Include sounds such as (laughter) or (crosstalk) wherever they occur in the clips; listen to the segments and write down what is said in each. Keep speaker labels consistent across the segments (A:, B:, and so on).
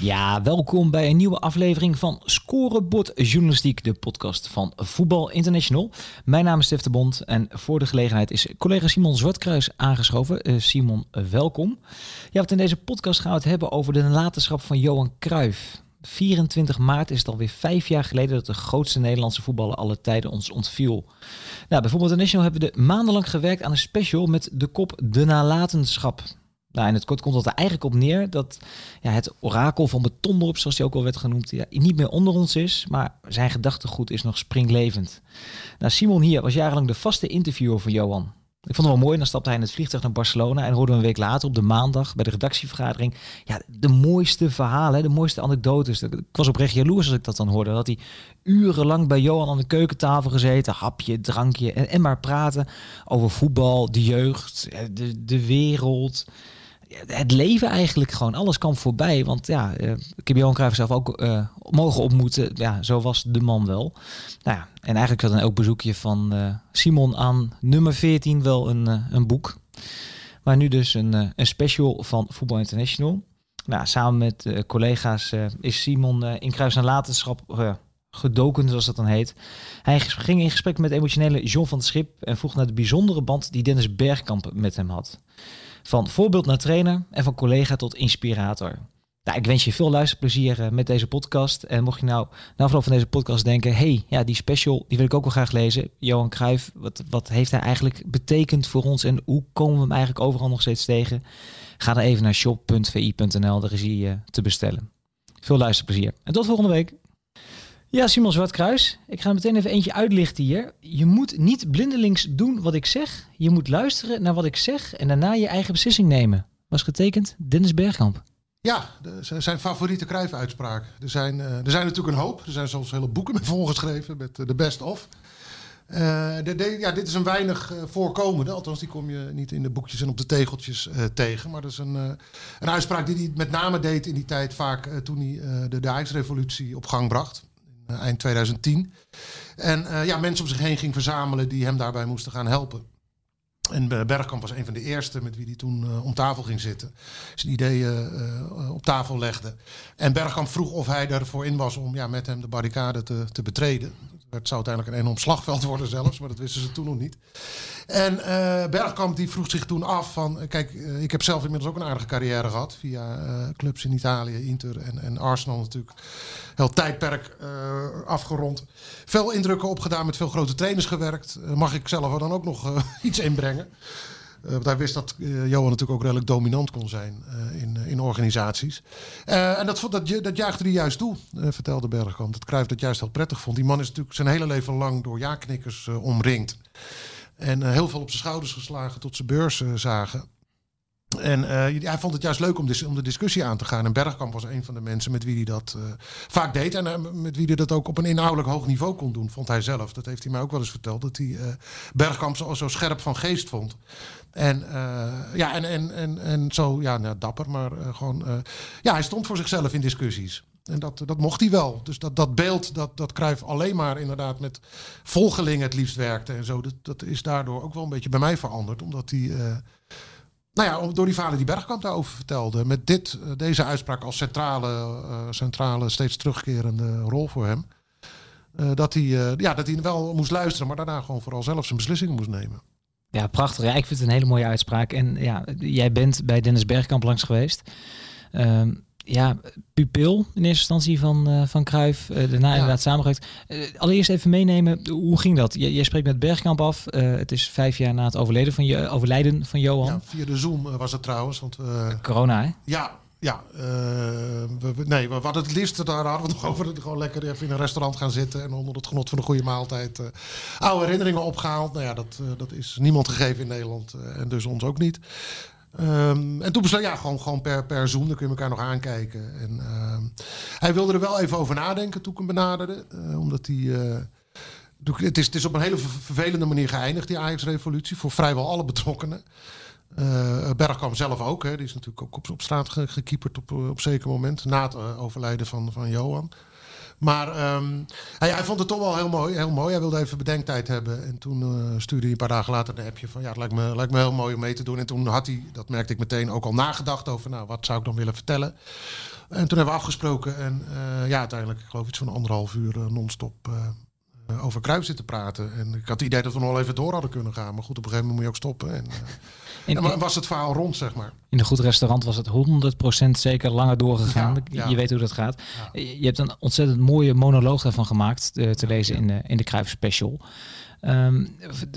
A: Ja, welkom bij een nieuwe aflevering van Scorebord Journalistiek, de podcast van Voetbal International. Mijn naam is Stef de Bond en voor de gelegenheid is collega Simon Zwartkruis aangeschoven. Uh, Simon, welkom. Ja, wat in deze podcast gaan we het hebben over de nalatenschap van Johan Cruijff. 24 maart is het alweer vijf jaar geleden dat de grootste Nederlandse voetballer alle tijden ons ontviel. Nou, bijvoorbeeld National hebben we maandenlang gewerkt aan een special met de kop De Nalatenschap. Nou, in het kort komt het er eigenlijk op neer dat ja, het orakel van Betondorp, zoals hij ook al werd genoemd, ja, niet meer onder ons is, maar zijn gedachtegoed is nog springlevend. Nou, Simon hier was jarenlang de vaste interviewer van Johan. Ik vond het wel mooi. Dan stapte hij in het vliegtuig naar Barcelona. En hoorde een week later op de maandag bij de redactievergadering. Ja, de mooiste verhalen, de mooiste anekdotes. Ik was oprecht jaloers als ik dat dan hoorde. Dat hij urenlang bij Johan aan de keukentafel gezeten. Hapje, drankje en, en maar praten over voetbal, de jeugd, de, de wereld het leven eigenlijk gewoon. Alles kwam voorbij. Want ja, uh, ik heb Johan Cruijff zelf ook uh, mogen ontmoeten. Ja, zo was de man wel. Nou ja, en eigenlijk zat dan ook bezoekje van uh, Simon aan nummer 14 wel een, een boek. Maar nu dus een, een special van Voetbal International. Nou, samen met collega's is Simon in Cruijffs nalatenschap gedoken, zoals dat dan heet. Hij ging in gesprek met emotionele John van het Schip en vroeg naar de bijzondere band die Dennis Bergkamp met hem had. Van voorbeeld naar trainer en van collega tot inspirator. Nou, ik wens je veel luisterplezier eh, met deze podcast. En mocht je nou na afloop van deze podcast denken... hey, ja, die special, die wil ik ook wel graag lezen. Johan Cruijff, wat, wat heeft hij eigenlijk betekend voor ons... en hoe komen we hem eigenlijk overal nog steeds tegen? Ga dan even naar shop.vi.nl, daar is hij uh, te bestellen. Veel luisterplezier en tot volgende week. Ja, Simon Zwartkruis. Ik ga meteen even eentje uitlichten hier. Je moet niet blindelings doen wat ik zeg. Je moet luisteren naar wat ik zeg en daarna je eigen beslissing nemen. Was getekend Dennis Bergkamp.
B: Ja, zijn favoriete Cruijff-uitspraak. Er zijn, uh, er zijn natuurlijk een hoop. Er zijn zelfs hele boeken mee (laughs) volgeschreven met uh, de best of. De, ja, dit is een weinig voorkomende. Althans, die kom je niet in de boekjes en op de tegeltjes tegen. Maar dat is een, een uitspraak die hij met name deed in die tijd vaak toen hij de, de revolutie op gang bracht. Eh, eind 2010. En eh, ja, mensen om zich heen ging verzamelen die hem daarbij moesten gaan helpen. En Bergkamp was een van de eerste met wie hij toen uh, om tafel ging zitten. Zijn ideeën op tafel legde. En Bergkamp vroeg of hij ervoor in was om ja, met hem de barricade te, te betreden. Het zou uiteindelijk een enorm slagveld worden zelfs, maar dat wisten ze toen nog niet. En uh, Bergkamp die vroeg zich toen af van... Kijk, ik heb zelf inmiddels ook een aardige carrière gehad. Via clubs in Italië, Inter en, en Arsenal natuurlijk. Heel tijdperk afgerond. Veel indrukken opgedaan, met veel grote trainers gewerkt. mag ik zelf er dan ook nog (laughs) iets inbrengen? Uh, want hij wist dat uh, Johan natuurlijk ook redelijk dominant kon zijn uh, in, in organisaties. en dat, dat, dat juichte hij juist toe, vertelde Bergkamp. Dat Cruijff dat juist heel prettig vond. Die man is natuurlijk zijn hele leven lang door ja-knikkers omringd. En heel veel op zijn schouders geslagen tot ze beurs zagen. En uh, hij vond het juist leuk om, om, de discussie aan te gaan. En Bergkamp was een van de mensen met wie hij dat uh, vaak deed. En uh, met wie hij dat ook op een inhoudelijk hoog niveau kon doen, vond hij zelf. Dat heeft hij mij ook wel eens verteld. Dat hij Bergkamp zo, zo scherp van geest vond. En, ja, en, en, en, en zo, ja, nou, dapper, maar gewoon... ja, hij stond voor zichzelf in discussies. En dat, dat mocht hij wel. Dus dat, dat beeld dat, dat Cruijff alleen maar inderdaad met volgelingen het liefst werkte en zo... Dat, dat is daardoor ook wel een beetje bij mij veranderd. Omdat hij nou ja, door die verhalen die Bergkamp daarover vertelde. Met dit, eh, deze uitspraak als centrale, uh, centrale, steeds terugkerende rol voor hem. Uh, dat, hij, ja, dat hij wel moest luisteren, maar daarna gewoon vooral zelf zijn beslissingen moest nemen.
A: Ja, prachtig. Ja, ik vind het een hele mooie uitspraak. En ja, jij bent bij Dennis Bergkamp langs geweest. Uh, ja, pupil in eerste instantie van, uh, van Cruijff. Uh, daarna ja. inderdaad samengewerkt. Uh, allereerst even meenemen, hoe ging dat? Je spreekt met Bergkamp af. het is vijf jaar na het overleden van, je, overlijden van Johan. Ja,
B: via de Zoom was het trouwens. Want,
A: Corona, hè?
B: Ja, ja, we, we, nee, we hadden het liefst, daar hadden we het over, gewoon lekker even in een restaurant gaan zitten en onder het genot van een goede maaltijd oude herinneringen opgehaald. Nou ja, dat, dat is niemand gegeven in Nederland en dus ons ook niet. Ehm, en toen besloot ja, gewoon, gewoon per, per Zoom, dan kun je elkaar nog aankijken. En, ehm, hij wilde er wel even over nadenken toen ik hem benaderde. eh, omdat hij. eh, het, is, het is op een hele ver- vervelende manier geëindigd, die Ajax-revolutie, voor vrijwel alle betrokkenen. Eh Bergkamp zelf ook, hè, die is natuurlijk ook op, straat ge, gekieperd op, op zeker moment, na het overlijden van, van Johan. Maar ehm, hij, hij vond het toch wel heel mooi, heel mooi. Hij wilde even bedenktijd hebben. En toen eh, stuurde hij een paar dagen later een appje van... ja, het lijkt me, lijkt me heel mooi om mee te doen. En toen had hij, dat merkte ik meteen, ook al nagedacht over... nou, wat zou ik dan willen vertellen? En toen hebben we afgesproken. En eh, ja, uiteindelijk, ik geloof iets van anderhalf uur eh, non-stop... over Kruis zitten praten. En ik had het idee dat we nog wel even door hadden kunnen gaan. Maar goed, op een gegeven moment moet je ook stoppen. En,
A: In,
B: en wa- was het verhaal rond, zeg maar.
A: in een goed restaurant was het 100% zeker langer doorgegaan.
B: Ja,
A: Je-
B: ja.
A: Je weet hoe dat gaat. Je hebt een ontzettend mooie monoloog daarvan gemaakt eh, te lezen in de, in de Cruijff Special. Ehm,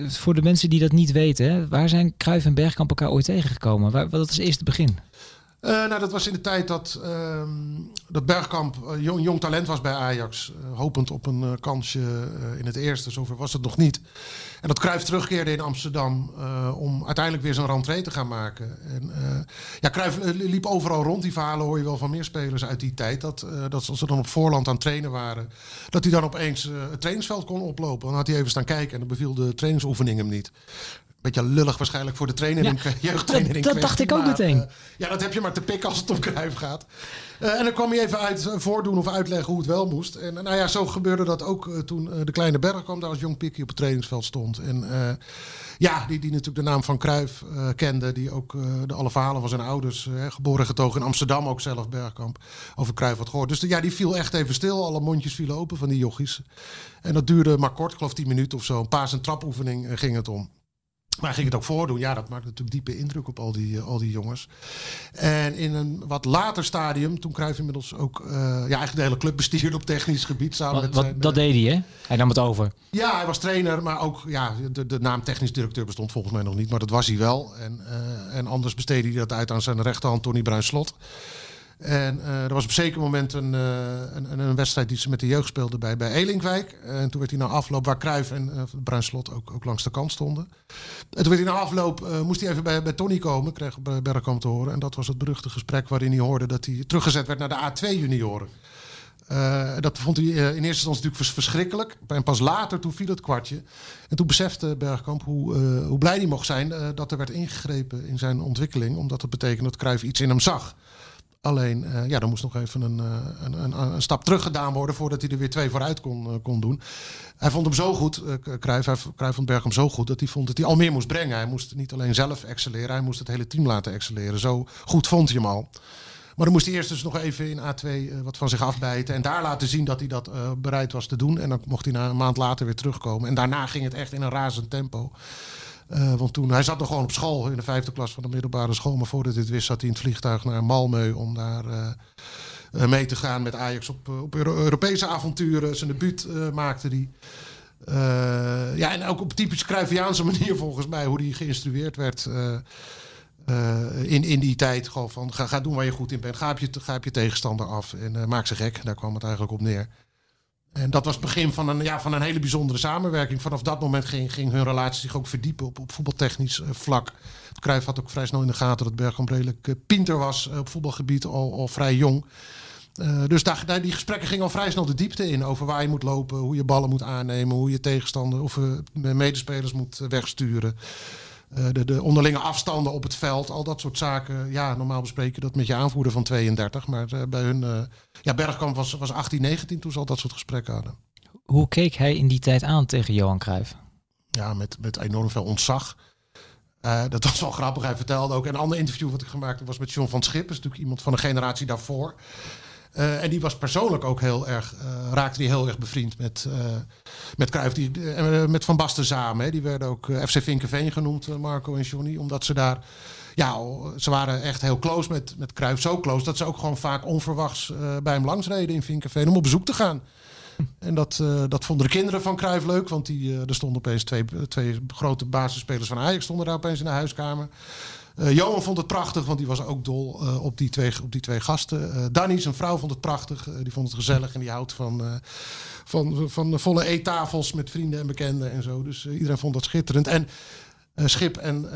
A: voor de mensen die dat niet weten, hè, waar zijn Cruijff en Bergkamp elkaar ooit tegengekomen? Waar, wat is eerst het begin?
B: Eh, nou, dat was in de tijd dat, ehm, dat Bergkamp eh, jong, talent was bij Ajax. eh, hopend op een kansje in het eerste. Zover was het nog niet. En dat Cruijff terugkeerde in Amsterdam om uiteindelijk weer zijn rentree te gaan maken. En, ja, Cruijff liep overal rond. Die verhalen hoor je wel van meer spelers uit die tijd. Dat, dat als ze dan op voorland aan het trainen waren... dat hij dan opeens het trainingsveld kon oplopen. Dan had hij even staan kijken en dan beviel de trainingsoefening hem niet. Beetje lullig waarschijnlijk voor de trainer
A: Ja,
B: in (laughs) jeugdtrainer in
A: dat- dat dacht ik ook
B: maar,
A: meteen.
B: eh, ja, dat heb je maar te pikken als het om Cruijff gaat. Eh, en dan kwam hij even uit eh, voordoen of uitleggen hoe het wel moest. En nou ja, zo gebeurde dat ook toen de kleine Berg kwam daar als jong pikkie op het trainingsveld stond. En ja, die, die natuurlijk de naam van Cruijff kende. Die ook de alle verhalen van zijn ouders, geboren en getogen in Amsterdam ook zelf, Bergkamp, over Cruijff had gehoord. Dus de- ja, die viel echt even stil. Alle mondjes vielen open van die jochies. En dat duurde maar kort, ik geloof 10 minuten of zo. Een paas- en trapoefening ging het om. Maar hij ging het ook voordoen. Ja, dat maakt natuurlijk diepe indruk op al die, eh, al die jongens. En in een wat later stadium, toen Cruijff inmiddels ook eh, ja, eigenlijk de hele club bestierde op technisch gebied. Samen
A: Wat,
B: met
A: wat,
B: zijn,
A: dat
B: eh,
A: deed hij, hè? Hij nam het over.
B: ja, hij was trainer, maar ook ja, de, de naam technisch directeur bestond volgens mij nog niet, maar dat was hij wel. En, en anders besteedde hij dat uit aan zijn rechterhand Tony Bruin Slot. En eh, er was op zeker moment een, eh, een, een, wedstrijd die ze met de jeugd speelden bij, bij Elinkwijk. En toen werd hij na afloop, waar Cruijff en eh Bruin Slot ook, ook langs de kant stonden. En toen werd hij na afloop, moest hij even bij, bij Tony komen, kreeg Bergkamp te horen. En dat was het beruchte gesprek waarin hij hoorde dat hij teruggezet werd naar de A2-junioren. Eh, dat vond hij in eerste instantie natuurlijk vers- verschrikkelijk. En pas later, toen viel het kwartje. En toen besefte Bergkamp hoe, hoe blij hij mocht zijn dat er werd ingegrepen in zijn ontwikkeling. Omdat dat betekende dat Cruijff iets in hem zag. Alleen, eh, ja, er moest nog even een, eh, een, een, stap terug gedaan worden voordat hij er weer twee vooruit kon, eh, kon doen. Hij vond hem zo goed, Cruijff, hij, Cruijff vond Bergkamp zo goed, dat hij vond dat hij al meer moest brengen. Hij moest niet alleen zelf excelleren, hij moest het hele team laten excelleren. Zo goed vond hij hem al. Maar dan moest hij eerst dus nog even in A2 eh, wat van zich afbijten. En daar laten zien dat hij dat bereid was te doen. En dan mocht hij na een maand later weer terugkomen. En daarna ging het echt in een razend tempo. Eh, want toen, hij zat nog gewoon op school in de vijfde klas van de middelbare school. Maar voordat hij het wist zat hij in het vliegtuig naar Malmö om daar eh, eh, mee te gaan met Ajax op, op Euro- Europese avonturen. Zijn debuut maakte hij. Ja, en ook op typisch Cruyffiaanse manier volgens mij, hoe hij geïnstrueerd werd. in, in die tijd gewoon van ga, ga doen waar je goed in bent. Ga je, ga je tegenstander af en maak ze gek. Daar kwam het eigenlijk op neer. En dat was het begin van een, ja, van een hele bijzondere samenwerking. Vanaf dat moment ging, ging hun relatie zich ook verdiepen op, op voetbaltechnisch eh, vlak. Cruijff had ook vrij snel in de gaten dat Bergkamp redelijk eh, pinter was eh, op voetbalgebied, al, al vrij jong. Dus daar, die gesprekken gingen al vrij snel de diepte in over waar je moet lopen, hoe je ballen moet aannemen, hoe je tegenstander of medespelers moet wegsturen. Eh, de, de onderlinge afstanden op het veld, al dat soort zaken. Ja, normaal bespreken dat met je aanvoerder van 32. Maar eh, bij hun, eh, ja, Bergkamp was, was 18, 19 toen ze al dat soort gesprekken hadden.
A: Hoe keek hij in die tijd aan tegen Johan Cruijff?
B: Ja, met, met enorm veel ontzag. Dat was wel grappig. Hij vertelde ook. En een ander interview wat ik gemaakt heb was met John van Schip. Dat is natuurlijk iemand van een generatie daarvoor. Eh, en die was persoonlijk ook heel erg, eh, raakte die heel erg bevriend met, eh met Cruijff, die, met Van Basten samen. Hè. Die werden ook FC Vinkenveen genoemd, Marco en Johnny. Omdat ze daar, ja, ze waren echt heel close met, met Cruijff. Zo close dat ze ook gewoon vaak onverwachts bij hem langsreden in Vinkenveen om op bezoek te gaan. En dat, dat vonden de kinderen van Cruijff leuk, want die, er stonden opeens twee, twee grote basisspelers van Ajax stonden daar opeens in de huiskamer. Eh, Johan vond het prachtig, want die was ook dol eh, op, die twee, op die twee gasten. Eh Danny, zijn vrouw, vond het prachtig. Die vond het gezellig en die houdt van, eh, van, van volle eettafels met vrienden en bekenden en zo. Dus iedereen vond dat schitterend. En eh, Schip en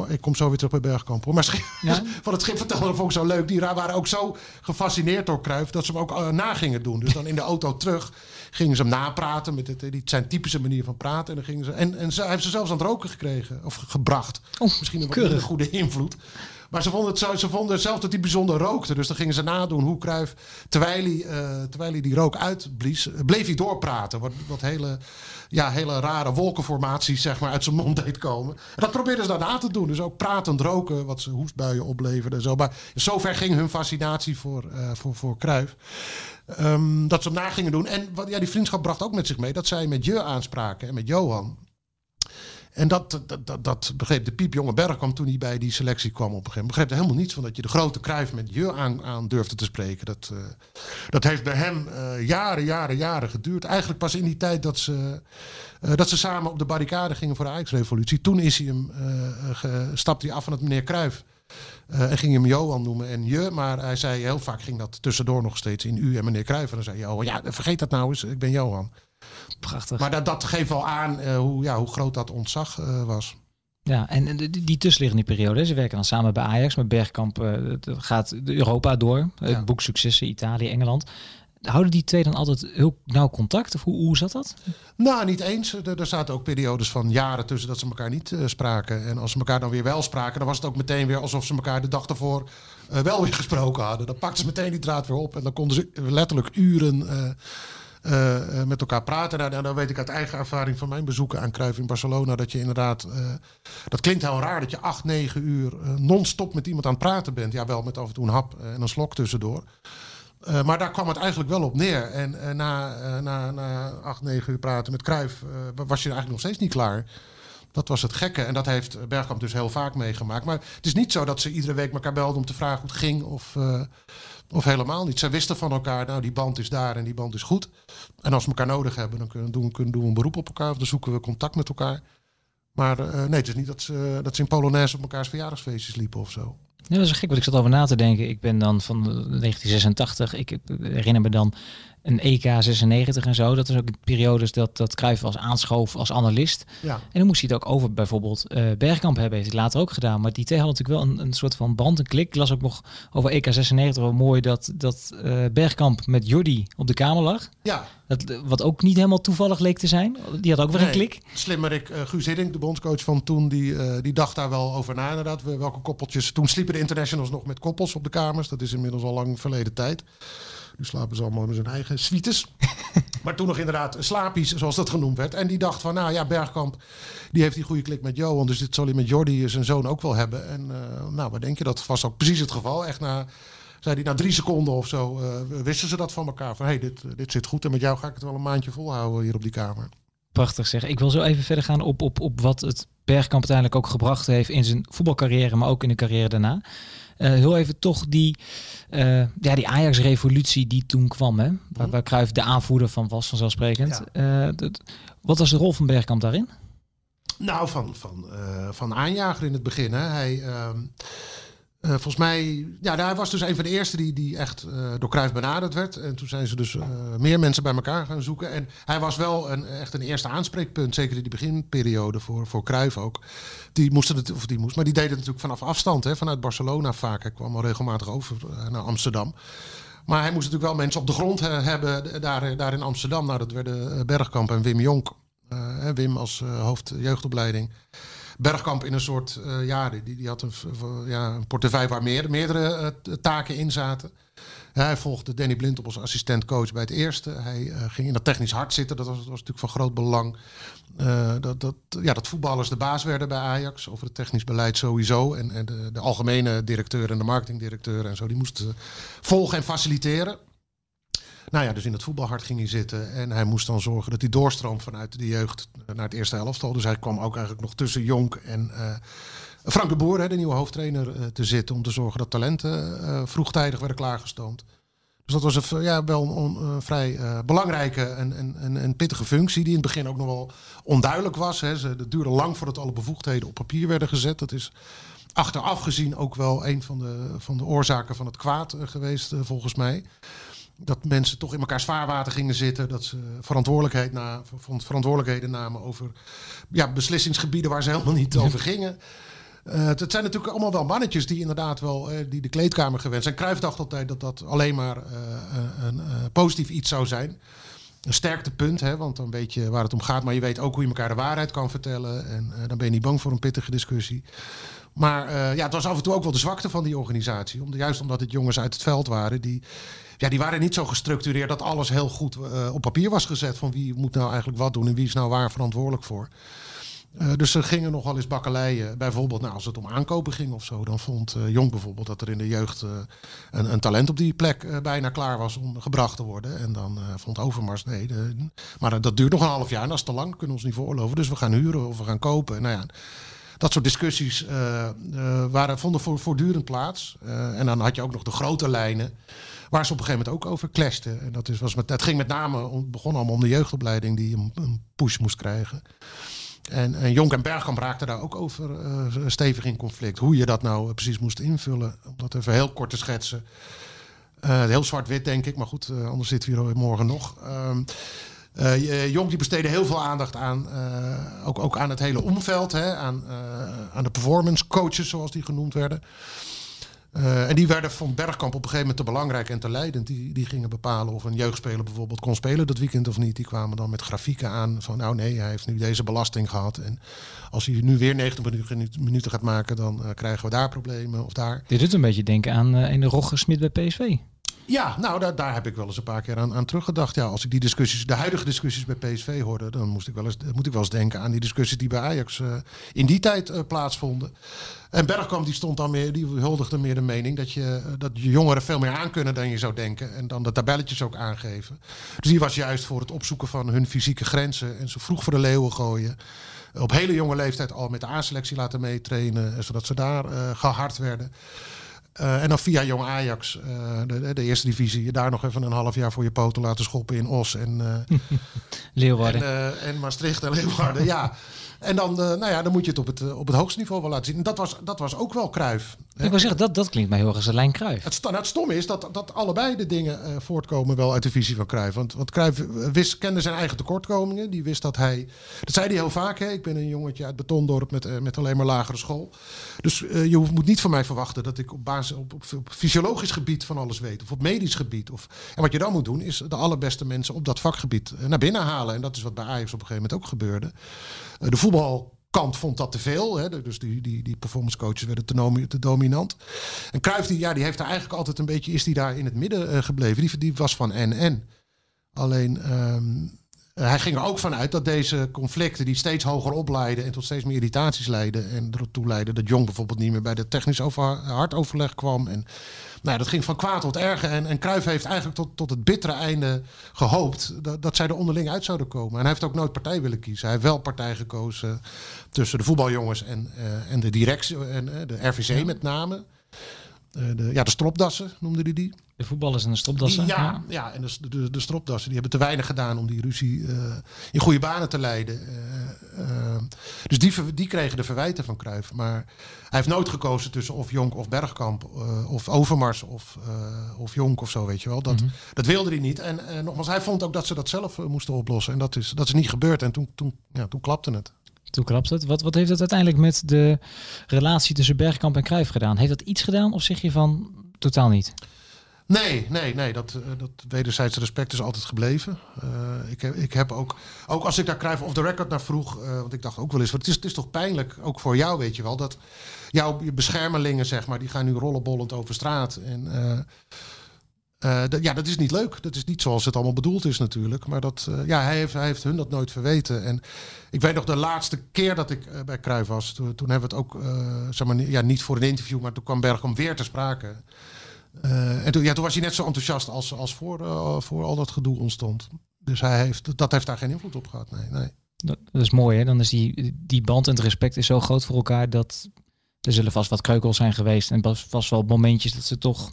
B: uh, ik kom zo weer terug bij Bergkamp. Hoor. Maar Schip, ja? (laughs) van het Schip vertelde vond ik zo leuk. Die waren ook zo gefascineerd door Cruijff dat ze hem ook uh, na gingen doen. Dus dan in de auto terug gingen ze hem napraten met het, zijn typische manier van praten. En, dan gingen ze, en, en ze, hij heeft ze zelfs aan het roken gekregen of gebracht.
A: Oh,
B: Misschien een, een goede invloed. Maar ze vonden, het zo, ze vonden zelf dat hij bijzonder rookte. Dus dan gingen ze nadoen hoe Cruijff, terwijl hij, uh, terwijl hij die rook uitblies, bleef hij doorpraten. Wat, wat hele, ja, hele rare wolkenformaties zeg maar, uit zijn mond deed komen. En dat probeerden ze daarna te doen. Dus ook pratend roken, wat ze hoestbuien opleverden. Zo. Maar zover ging hun fascinatie voor, uh, voor, voor Cruijff. Um, dat ze hem na gingen doen. En wat, ja, die vriendschap bracht ook met zich mee dat zij met je aanspraken en met Johan. En dat, dat, dat, begreep de piepjonge Bergkamp toen hij bij die selectie kwam op een gegeven moment. Begreep er helemaal niets van dat je de grote Kruif met je aan, aan durfde te spreken. Dat, uh, dat heeft bij hem uh, jaren, jaren, jaren geduurd. Eigenlijk pas in die tijd dat ze, uh, dat ze samen op de barricade gingen voor de Ajax-revolutie. Toen is hij hem, stapte hij af van het meneer Kruif. en ging hem Johan noemen en je. Maar hij zei heel vaak ging dat tussendoor nog steeds in u en meneer Kruif. En dan zei Johan, ja vergeet dat nou eens, ik ben Johan.
A: Prachtig.
B: Maar dat, dat geeft wel aan uh, hoe, ja, hoe groot dat ontzag uh, was.
A: Ja, en die, die tussenliggende periode, ze werken dan samen bij Ajax, met Bergkamp uh, gaat Europa door, ja. boek successen, Italië, Engeland. Houden die twee dan altijd heel nauw contact? Of hoe, hoe zat dat?
B: Nou, niet eens. Er, er zaten ook periodes van jaren tussen dat ze elkaar niet uh, spraken. En als ze elkaar dan weer wel spraken, dan was het ook meteen weer alsof ze elkaar de dag ervoor uh, wel weer (laughs) gesproken hadden. Dan pakten ze meteen die draad weer op en dan konden ze letterlijk uren uh, uh, met elkaar praten. Nou, dan weet ik uit eigen ervaring van mijn bezoeken aan Cruijff in Barcelona dat je inderdaad, uh, dat klinkt heel raar dat je acht, negen uur uh, non-stop met iemand aan het praten bent. Ja, wel met af en toe een hap en een slok tussendoor. maar daar kwam het eigenlijk wel op neer. En na, na, na acht, negen uur praten met Cruijff was je eigenlijk nog steeds niet klaar. Dat was het gekke. En dat heeft Bergkamp dus heel vaak meegemaakt. Maar het is niet zo dat ze iedere week elkaar belden om te vragen hoe het ging. Of, of helemaal niet. Zij wisten van elkaar, nou die band is daar en die band is goed. En als we elkaar nodig hebben, dan kunnen, doen, kunnen doen we een beroep op elkaar. Of dan zoeken we contact met elkaar. Maar uh, nee, het is niet dat ze, dat ze in Polonaise op elkaars verjaardagsfeestjes liepen of zo.
A: Ja, dat is gek, want ik zat over na te denken. Ik ben dan van 1986. Ik herinner me dan een EK 96 en zo. Dat is ook periodes dat, dat Cruijff als aanschoof als analist.
B: Ja.
A: En dan moest hij het ook over bijvoorbeeld uh, Bergkamp hebben. Heeft hij later ook gedaan. Maar die twee hadden natuurlijk wel een, een soort van band, een klik. Ik las ook nog over EK 96 wel mooi dat, dat uh, Bergkamp met Jordi op de kamer lag.
B: Ja.
A: Dat, wat ook niet helemaal toevallig leek te zijn. Die had ook weer
B: nee,
A: een klik.
B: Slimmerik, uh, Guus Hiddink, de bondscoach van toen, die, uh, die dacht daar wel over na inderdaad. Welke koppeltjes. Toen sliepen de internationals nog met koppels op de kamers. Dat is inmiddels al lang verleden tijd. Nu slapen ze allemaal in zijn eigen suites. (laughs) maar toen nog inderdaad slaapies, zoals dat genoemd werd. En die dacht van, nou ja, Bergkamp, die heeft die goede klik met Johan. Dus dit zal hij met Jordi, zijn zoon, ook wel hebben. En uh, nou, wat denk je, dat was ook precies het geval. Echt na, zei hij, na drie seconden of zo, uh, wisten ze dat van elkaar. Van, hé, hey, dit, dit zit goed en met jou ga ik het wel een maandje volhouden hier op die kamer.
A: Prachtig zeg. Ik wil zo even verder gaan op, op, op wat het Bergkamp uiteindelijk ook gebracht heeft in zijn voetbalcarrière, maar ook in de carrière daarna. Uh, heel even toch die, uh, ja, die Ajax-revolutie die toen kwam, hè? Waar, waar Cruijff de aanvoerder van was, vanzelfsprekend. Ja. Dat, wat was de rol van Bergkamp daarin?
B: Nou, van, van, van aanjager in het begin. Hè. Hij, ehm, uh, volgens mij, ja, hij was dus een van de eerste die, die echt uh, door Cruijff benaderd werd. En toen zijn ze dus uh, meer mensen bij elkaar gaan zoeken. En hij was wel een, echt een eerste aanspreekpunt, zeker in die beginperiode voor, voor Cruijff ook. Die moesten het, of die moest, maar die deden het natuurlijk vanaf afstand, hè, vanuit Barcelona vaak. Hij kwam al regelmatig over naar Amsterdam. Maar hij moest natuurlijk wel mensen op de grond hebben daar, daar in Amsterdam. Nou, dat werden Bergkamp en Wim Jonk. Wim als hoofd jeugdopleiding. Bergkamp in een soort, uh, ja, die, die had een, ja, een portefeuille waar meer, meerdere uh, taken in zaten. Hij volgde Danny Blind op als assistent-coach bij het eerste. Hij uh, ging in dat technisch hart zitten, dat was, was natuurlijk van groot belang. dat, dat, ja, dat voetballers de baas werden bij Ajax, over het technisch beleid sowieso. En, en de, de algemene directeur en de marketingdirecteur en zo, die moesten volgen en faciliteren. Nou ja, dus in het voetbalhart ging hij zitten. En hij moest dan zorgen dat hij doorstroomt vanuit de jeugd naar het eerste elftal. Dus hij kwam ook eigenlijk nog tussen Jonk en uh, Frank de Boer, hè, de nieuwe hoofdtrainer, uh, te zitten. Om te zorgen dat talenten uh, vroegtijdig werden klaargestoomd. Dus dat was een, ja, wel een, vrij belangrijke en, pittige functie. Die in het begin ook nog wel onduidelijk was. Hè. Ze, het duurde lang voordat alle bevoegdheden op papier werden gezet. Dat is achteraf gezien ook wel een van de, van de oorzaken van het kwaad geweest, volgens mij. Dat mensen toch in elkaar zwaarwater gingen zitten. Dat ze verantwoordelijkheid na, verantwoordelijkheden namen over ja, beslissingsgebieden waar ze helemaal niet over gingen. Uh, het zijn natuurlijk allemaal wel mannetjes die inderdaad wel uh, die de kleedkamer gewend zijn. Cruijff dacht altijd dat dat alleen maar uh, een positief iets zou zijn. Een sterktepunt, hè, want dan weet je waar het om gaat. Maar je weet ook hoe je elkaar de waarheid kan vertellen. En dan ben je niet bang voor een pittige discussie. Maar ja, het was af en toe ook wel de zwakte van die organisatie. Om, juist omdat het jongens uit het veld waren die ja, die waren niet zo gestructureerd dat alles heel goed op papier was gezet. Van wie moet nou eigenlijk wat doen en wie is nou waar verantwoordelijk voor. Uh, dus ze gingen nog wel eens bakkeleien. Bijvoorbeeld nou, als het om aankopen ging of zo. Dan vond uh, Jong bijvoorbeeld dat er in de jeugd een, een, talent op die plek bijna klaar was om gebracht te worden. En dan vond Overmars nee. Maar dat duurt nog een half jaar en dat is te lang. Kunnen we ons niet veroorloven. Dus we gaan huren of we gaan kopen. Nou ja, dat soort discussies waren, vonden voortdurend plaats. en dan had je ook nog de grote lijnen. Waar ze op een gegeven moment ook over clashten. En dat was met, het ging met name, begon allemaal om de jeugdopleiding die een, een push moest krijgen. En, en Jonk en Bergkamp raakten daar ook over uh, stevig in conflict. Hoe je dat nou precies moest invullen. Om dat even heel kort te schetsen. Uh, heel zwart-wit, denk ik. Maar goed, anders zitten we hier morgen nog. Uh, Jonk die besteedde heel veel aandacht aan, ook, ook aan het hele omveld. Hè, aan, aan de performance coaches, zoals die genoemd werden. Uh, en die werden van Bergkamp op een gegeven moment te belangrijk en te leidend. Die, die gingen bepalen of een jeugdspeler bijvoorbeeld kon spelen dat weekend of niet. Die kwamen dan met grafieken aan van nou nee, hij heeft nu deze belasting gehad. En als hij nu weer 90 minuten gaat maken, dan uh, krijgen we daar problemen of daar.
A: Dit doet een beetje denken aan uh, een Rogger Smit bij PSV.
B: Ja, nou, daar, daar heb ik wel eens een paar keer aan, aan teruggedacht. Ja, als ik die discussies, de huidige discussies bij PSV hoorde, dan moest ik wel eens, moet ik wel eens denken aan die discussies die bij Ajax uh, in die tijd uh, plaatsvonden. En Bergkamp die stond dan meer, die huldigde meer de mening dat je, dat je jongeren veel meer aan kunnen dan je zou denken. En dan de tabelletjes ook aangeven. Dus die was juist voor het opzoeken van hun fysieke grenzen en zo vroeg voor de leeuwen gooien. Op hele jonge leeftijd al met de A-selectie laten meetrainen, zodat ze daar gehard werden. Uh, en dan via Jong Ajax, uh, de, de, eerste divisie, je daar nog even een half jaar voor je poten laten schoppen in Os en, uh, (laughs)
A: Leeuwarden.
B: En, en, Maastricht en Leeuwarden. ja, en dan, nou ja, dan moet je het op het, op het hoogste niveau wel laten zien. En dat was, dat was ook wel Kruif.
A: Ik wil zeggen, dat, dat klinkt mij heel erg als lijn Kruif.
B: Het, nou, het stomme is dat, dat allebei de dingen uh, voortkomen wel uit de visie van Kruif. Want, want Kruif wist, kende zijn eigen tekortkomingen. Die wist dat hij, dat zei hij heel vaak, hè, ik ben een jongetje uit Betondorp met, met alleen maar lagere school. Dus je moet niet van mij verwachten dat ik op, basis, op, op, op, fysiologisch gebied van alles weet. Of op medisch gebied. Of, en wat je dan moet doen, is de allerbeste mensen op dat vakgebied naar binnen halen. En dat is wat bij Ajax op een gegeven moment ook gebeurde. de voetbal Kant vond dat te veel. Hè? Dus die, die, die performance coaches werden te, te dominant. En Cruijff, die, ja, die heeft er eigenlijk altijd een beetje... is die daar in het midden uh, gebleven. Die, die was van en-en. Alleen... Um, hij ging er ook vanuit dat deze conflicten die steeds hoger opleiden en tot steeds meer irritaties leiden en ertoe leiden dat Jong bijvoorbeeld niet meer bij de technisch over, hartoverleg kwam. En nou, dat ging van kwaad tot erger. En, en Cruijff heeft eigenlijk tot, tot het bittere einde gehoopt dat, dat zij er onderling uit zouden komen. En hij heeft ook nooit partij willen kiezen. Hij heeft wel partij gekozen tussen de voetbaljongens en, uh, en de directie en uh, de RVC met name. Uh, de, ja, de stropdassen noemde hij die.
A: De voetballers en de stropdassen?
B: Die, ja, ja, en de, de, de stropdassen die hebben te weinig gedaan om die ruzie uh, in goede banen te leiden. Uh, uh, dus die, die kregen de verwijten van Cruijff. Maar hij heeft nooit gekozen tussen of Jonk of Bergkamp of Overmars of, of Jonk of zo, weet je wel. Dat, mm -hmm. dat wilde hij niet. En nogmaals, hij vond ook dat ze dat zelf moesten oplossen. En dat is, dat is niet gebeurd. En toen, toen, ja, toen klapte het.
A: Toen klapt het. Wat, wat heeft het uiteindelijk met de relatie tussen Bergkamp en Cruijff gedaan? Heeft dat iets gedaan of zeg je van totaal niet?
B: Nee, nee, nee. Dat, dat wederzijds respect is altijd gebleven. Uh, ik, heb, ik heb ook, ook als ik daar Cruijff off the record naar vroeg, uh, want ik dacht ook wel eens, het is, het is toch pijnlijk, ook voor jou weet je wel, dat jouw beschermelingen, zeg maar, die gaan nu rollenbollend over straat. En ja, dat is niet leuk. Dat is niet zoals het allemaal bedoeld is natuurlijk. Maar dat, ja, hij heeft, hij heeft hun dat nooit verweten. En ik weet nog de laatste keer dat ik bij Cruijff was. Toen, hebben we het ook, zeg maar, ja, niet voor een interview, maar toen kwam Bergkamp weer te sprake. En toen, ja, toen was hij net zo enthousiast als, als voor, voor al dat gedoe ontstond. Dus hij heeft, dat heeft daar geen invloed op gehad. Nee, nee.
A: Dat, dat is mooi, hè? Dan is die, die band en het respect is zo groot voor elkaar dat er zullen vast wat kreukels zijn geweest. En vast wel momentjes dat ze toch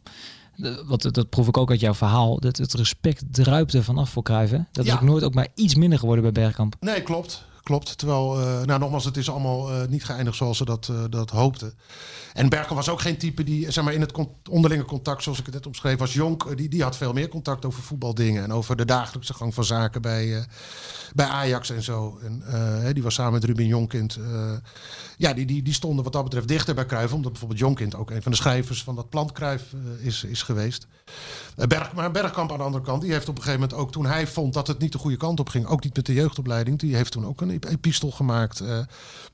A: wat, dat proef ik ook uit jouw verhaal, dat het respect druipt er vanaf voor Cruijff. Dat ja. is ook nooit ook maar iets minder geworden bij Bergkamp.
B: Nee, klopt. Klopt. Terwijl, uh, nou nogmaals, het is allemaal uh, niet geëindigd zoals ze dat, uh, dat hoopten. En Berkel was ook geen type die, zeg maar, in het onderlinge contact, zoals ik het net omschreef, was Jonk. Die, die had veel meer contact over voetbaldingen en over de dagelijkse gang van zaken bij, bij Ajax en zo. En die was samen met Ruben Jonkind. ja, die, die, die stonden wat dat betreft dichter bij Cruijff, omdat bijvoorbeeld Jonkind ook een van de schrijvers van dat plant Cruijff is, is geweest. Berg, maar Bergkamp aan de andere kant, die heeft op een gegeven moment ook toen hij vond dat het niet de goede kant op ging, ook niet met de jeugdopleiding, die heeft toen ook een epistel gemaakt. Uh,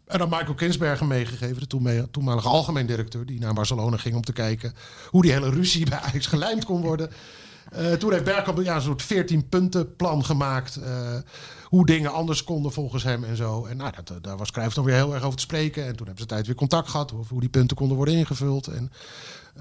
B: en dan Michael Kinsberger meegegeven, de toenmalige algemeen directeur, die naar Barcelona ging om te kijken hoe die hele ruzie (laughs) bij Ajax gelijmd kon worden. Uh, toen heeft Bergkamp ja, een soort 14 punten plan gemaakt. Uh, hoe dingen anders konden volgens hem en zo. En nou, dat, daar was Cruijff dan weer heel erg over te spreken. En toen hebben ze tijd weer contact gehad over hoe die punten konden worden ingevuld. En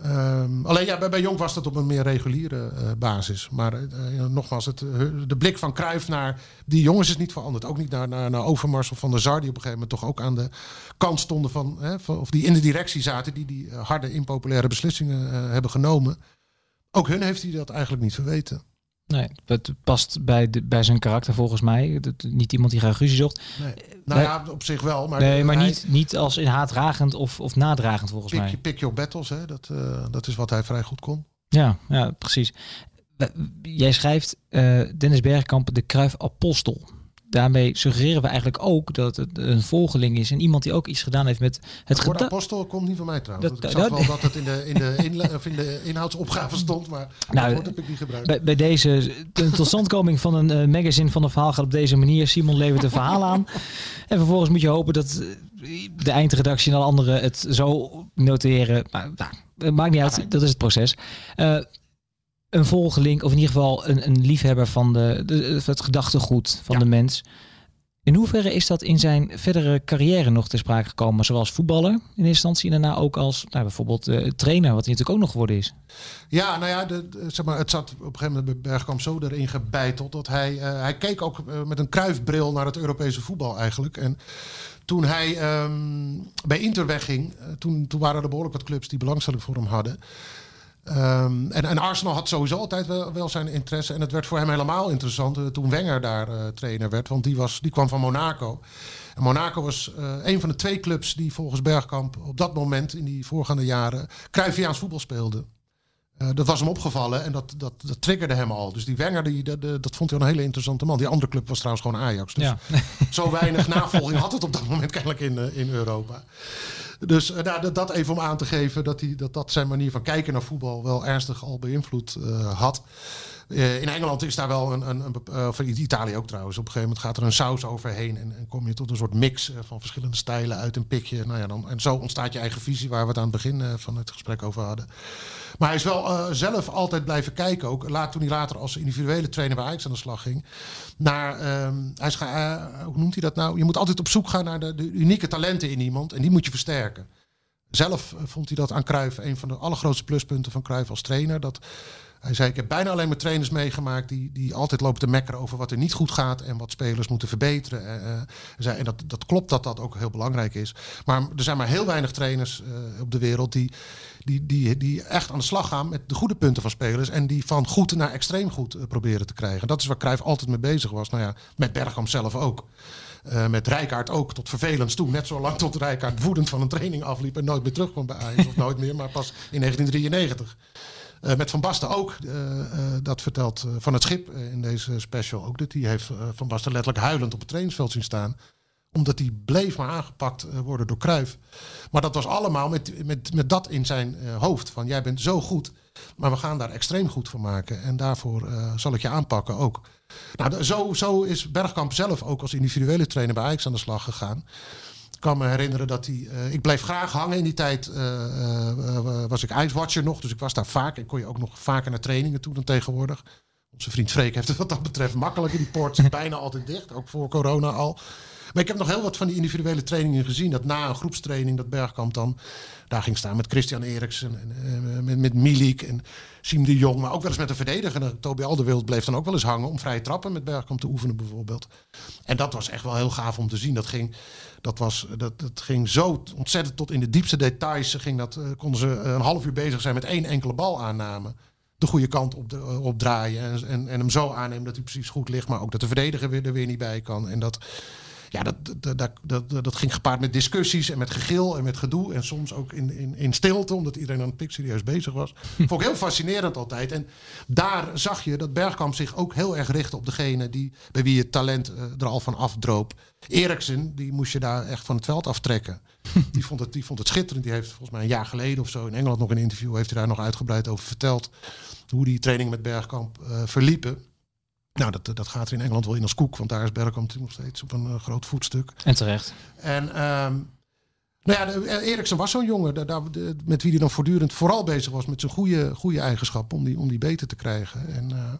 B: Um, alleen ja, bij, bij Jong was dat op een meer reguliere uh, basis. Maar uh, nogmaals, het, de blik van Cruijff naar die jongens is niet veranderd. Ook niet naar, naar, naar Overmars of Van der Zar, die op een gegeven moment toch ook aan de kant stonden van, hè, of die in de directie zaten, die die harde, impopulaire beslissingen hebben genomen. Ook hun heeft hij dat eigenlijk niet verweten.
A: Nee, het past bij, de, bij zijn karakter volgens mij. Dat, niet iemand die graag ruzie zocht.
B: Nee. Nou ja, op zich wel. Maar
A: nee, maar niet, niet als in haatdragend of, of nadragend volgens
B: pick,
A: mij.
B: Pick your battles, hè? Dat, uh, dat is wat hij vrij goed kon.
A: Ja, ja precies. Jij schrijft uh, Dennis Bergkamp de Kruif Apostel daarmee suggereren we eigenlijk ook dat het een volgeling is en iemand die ook iets gedaan heeft met het
B: woord apostel komt niet van mij trouwens. Dat, ik zag wel dat het in de, in de, in, of in de inhoudsopgave stond, maar (laughs) nou, dat heb ik niet gebruikt.
A: Bij, bij deze de totstandkoming van een uh, magazine van een verhaal gaat op deze manier. Simon levert een verhaal aan. (laughs) En vervolgens moet je hopen dat de eindredactie en alle anderen het zo noteren. Maar nou, maakt niet uit, dat is het proces. Uh, een volgeling, of in ieder geval een, een liefhebber van de, de het gedachtegoed van de mens. In hoeverre is dat in zijn verdere carrière nog ter sprake gekomen? Zoals voetballer in eerste instantie en daarna ook als nou, bijvoorbeeld uh, trainer, wat hij natuurlijk ook nog geworden is.
B: Ja, nou ja, de, zeg maar, het zat op een gegeven moment bij Bergkamp zo erin gebeiteld dat hij, uh, hij keek ook uh, met een kruifbril naar het Europese voetbal eigenlijk. En toen hij um, bij Inter wegging, toen, toen waren er behoorlijk wat clubs die belangstelling voor hem hadden. Um, en, en, Arsenal had sowieso altijd wel, wel, zijn interesse. En het werd voor hem helemaal interessant uh, toen Wenger daar uh, trainer werd. Want die, was, die kwam van Monaco. En Monaco was uh, een van de twee clubs die volgens Bergkamp op dat moment in die voorgaande jaren Cruyffiaans voetbal speelde. dat was hem opgevallen en dat, dat, dat triggerde hem al. Dus die Wenger, die, dat, dat vond hij een hele interessante man. Die andere club was trouwens gewoon Ajax. Dus ja. zo weinig navolging had het op dat moment kennelijk in, in Europa. Dus uh, nou, dat even om aan te geven dat, hij, dat dat zijn manier van kijken naar voetbal wel ernstig al beïnvloed uh, had. Uh, in Engeland is daar wel een, een, een of in Italië ook trouwens. Op een gegeven moment gaat er een saus overheen en, en kom je tot een soort mix van verschillende stijlen uit een pikje. Nou ja, dan, en zo ontstaat je eigen visie waar we het aan het begin van het gesprek over hadden. Maar hij is wel zelf altijd blijven kijken. Ook laat, toen hij later als individuele trainer bij Ajax aan de slag ging. Naar, um, hij is, hoe noemt hij dat nou? Je moet altijd op zoek gaan naar de, unieke talenten in iemand. En die moet je versterken. Zelf vond hij dat aan Cruijff een van de allergrootste pluspunten van Cruijff als trainer. Dat hij zei, ik heb bijna alleen maar trainers meegemaakt die, die altijd lopen te mekkeren over wat er niet goed gaat en wat spelers moeten verbeteren. Uh, zei, en dat, dat klopt dat dat ook heel belangrijk is. Maar er zijn maar heel weinig trainers uh, op de wereld die, die, die, die echt aan de slag gaan met de goede punten van spelers en die van goed naar extreem goed proberen te krijgen. Dat is waar Cruijff altijd mee bezig was. Nou ja, met Bergkamp zelf ook. Met Rijkaard ook tot vervelend toe. Net zo lang tot Rijkaard woedend van een training afliep en nooit meer terugkwam bij Ajax. of nooit meer, maar pas in 1993. Uh, met Van Basten ook, uh, uh, dat vertelt Van het Schip in deze special ook, dat hij heeft Van Basten letterlijk huilend op het trainingsveld zien staan. Omdat hij bleef maar aangepakt worden door Kruif. Maar dat was allemaal met, met, met dat in zijn hoofd. Van jij bent zo goed, maar we gaan daar extreem goed voor maken. En daarvoor zal ik je aanpakken ook. Nou, zo, zo is Bergkamp zelf ook als individuele trainer bij Ajax aan de slag gegaan. Kan me herinneren dat hij. Uh, ik bleef graag hangen in die tijd. Uh, uh, was ik ijswatcher nog, dus ik was daar vaak. En kon je ook nog vaker naar trainingen toe dan tegenwoordig. Onze vriend Freek heeft het wat dat betreft makkelijker. Die poort is (laughs) bijna altijd dicht, ook voor corona al. Maar ik heb nog heel wat van die individuele trainingen gezien. Dat na een groepstraining, dat Bergkamp dan daar ging staan met Christian Eriksen. En, met, met Milik en Siem de Jong. Maar ook wel eens met een verdediger. Toby Alderweireld bleef dan ook wel eens hangen om vrije trappen met Bergkamp te oefenen bijvoorbeeld. En dat was echt wel heel gaaf om te zien. Dat ging, dat was, dat, dat ging zo ontzettend tot in de diepste details. Ging dat, konden ze een half uur bezig zijn met één enkele bal aanname de goede kant op, op draaien. En, en, en hem zo aannemen dat hij precies goed ligt. Maar ook dat de verdediger er weer niet bij kan. En dat, ja, dat, dat, dat, dat, ging gepaard met discussies en met gegil en met gedoe. En soms ook in, in, in stilte, omdat iedereen aan het pik serieus bezig was. (laughs) Vond ik heel fascinerend altijd. En daar zag je dat Bergkamp zich ook heel erg richtte op degene die, bij wie het talent uh, er al van afdroop. Eriksen, die moest je daar echt van het veld aftrekken. (laughs) die, vond het, die vond het schitterend. Die heeft volgens mij een jaar geleden of zo in Engeland nog een interview... heeft hij daar nog uitgebreid over verteld... hoe die trainingen met Bergkamp uh, verliepen. Nou, dat, dat gaat er in Engeland wel in als koek, want daar is Bergkamp nog steeds op een uh, groot voetstuk.
A: En terecht.
B: En um, nou ja, eh, Eriksen was zo'n jongen daar, daar, met wie hij dan voortdurend vooral bezig was met zijn goede, goede eigenschappen om die, om die beter te krijgen. En uh,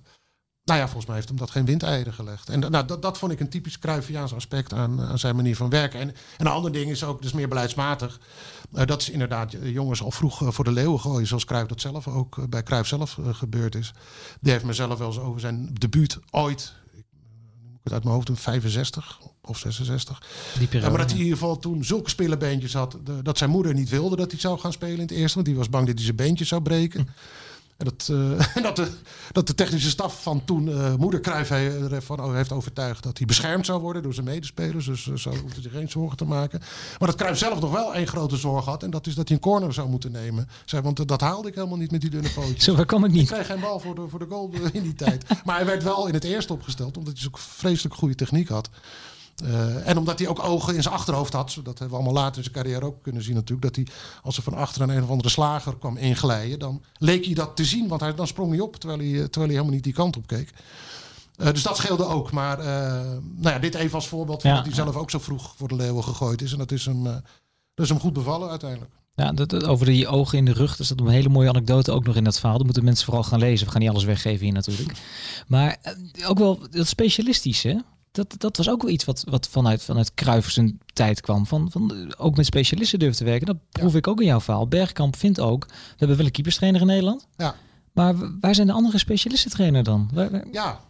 B: nou ja, volgens mij heeft hem dat geen windeieren gelegd. En nou, dat, dat vond ik een typisch Cruyffiaans aspect aan, aan zijn manier van werken. En, en een ander ding is ook, dus meer beleidsmatig. Uh, dat is inderdaad jongens al vroeg uh, voor de leeuwen gooien. Zoals Cruijff dat zelf ook uh, bij Cruijff zelf gebeurd is. Die heeft mezelf wel eens over zijn debuut ooit. Ik noem het uit mijn hoofd, een 65 of 66.
A: Die periode,
B: maar dat hij in ieder geval toen zulke spelenbeentjes had. De, dat zijn moeder niet wilde dat hij zou gaan spelen in het eerste. Want die was bang dat hij zijn beentjes zou breken. Hm. En dat, uh, (laughs) dat, de, dat de technische staf van toen uh, moeder Cruijff heeft overtuigd dat hij beschermd zou worden door zijn medespelers. Dus uh, zo hij zich geen zorgen te maken. Maar dat Cruijff zelf nog wel één grote zorg had. En dat is dat hij een corner zou moeten nemen. Zei, want dat haalde ik helemaal niet met die dunne pootjes.
A: Zo kwam ik niet.
B: Ik kreeg geen bal voor de, voor de goal (laughs) in die tijd. Maar hij werd wel in het eerste opgesteld. Omdat hij zo'n vreselijk goede techniek had. Uh, en omdat hij ook ogen in zijn achterhoofd had, dat hebben we allemaal later in zijn carrière ook kunnen zien natuurlijk, dat hij als er van achter een, een of andere slager kwam inglijden, dan leek hij dat te zien, want hij, dan sprong hij op terwijl hij, terwijl hij helemaal niet die kant op keek. Uh, dus dat scheelde ook. Maar nou ja, dit even als voorbeeld van ja, dat hij zelf ook zo vroeg voor de leeuwen gegooid is. En dat is hem, dat is hem goed bevallen uiteindelijk.
A: Ja, dat, dat, over die ogen in de rug, er staat een hele mooie anekdote ook nog in dat verhaal. Dat moeten mensen vooral gaan lezen. We gaan niet alles weggeven hier natuurlijk. Maar ook wel dat specialistische dat, dat was ook wel iets wat, wat vanuit, vanuit Cruijff zijn tijd kwam. Van, van ook met specialisten durven te werken. Dat proef ja. ik ook in jouw verhaal. Bergkamp vindt ook, we hebben wel een keeperstrainer in Nederland.
B: Ja.
A: Maar waar zijn de andere specialistentrainer dan? Waar, waar...
B: Ja,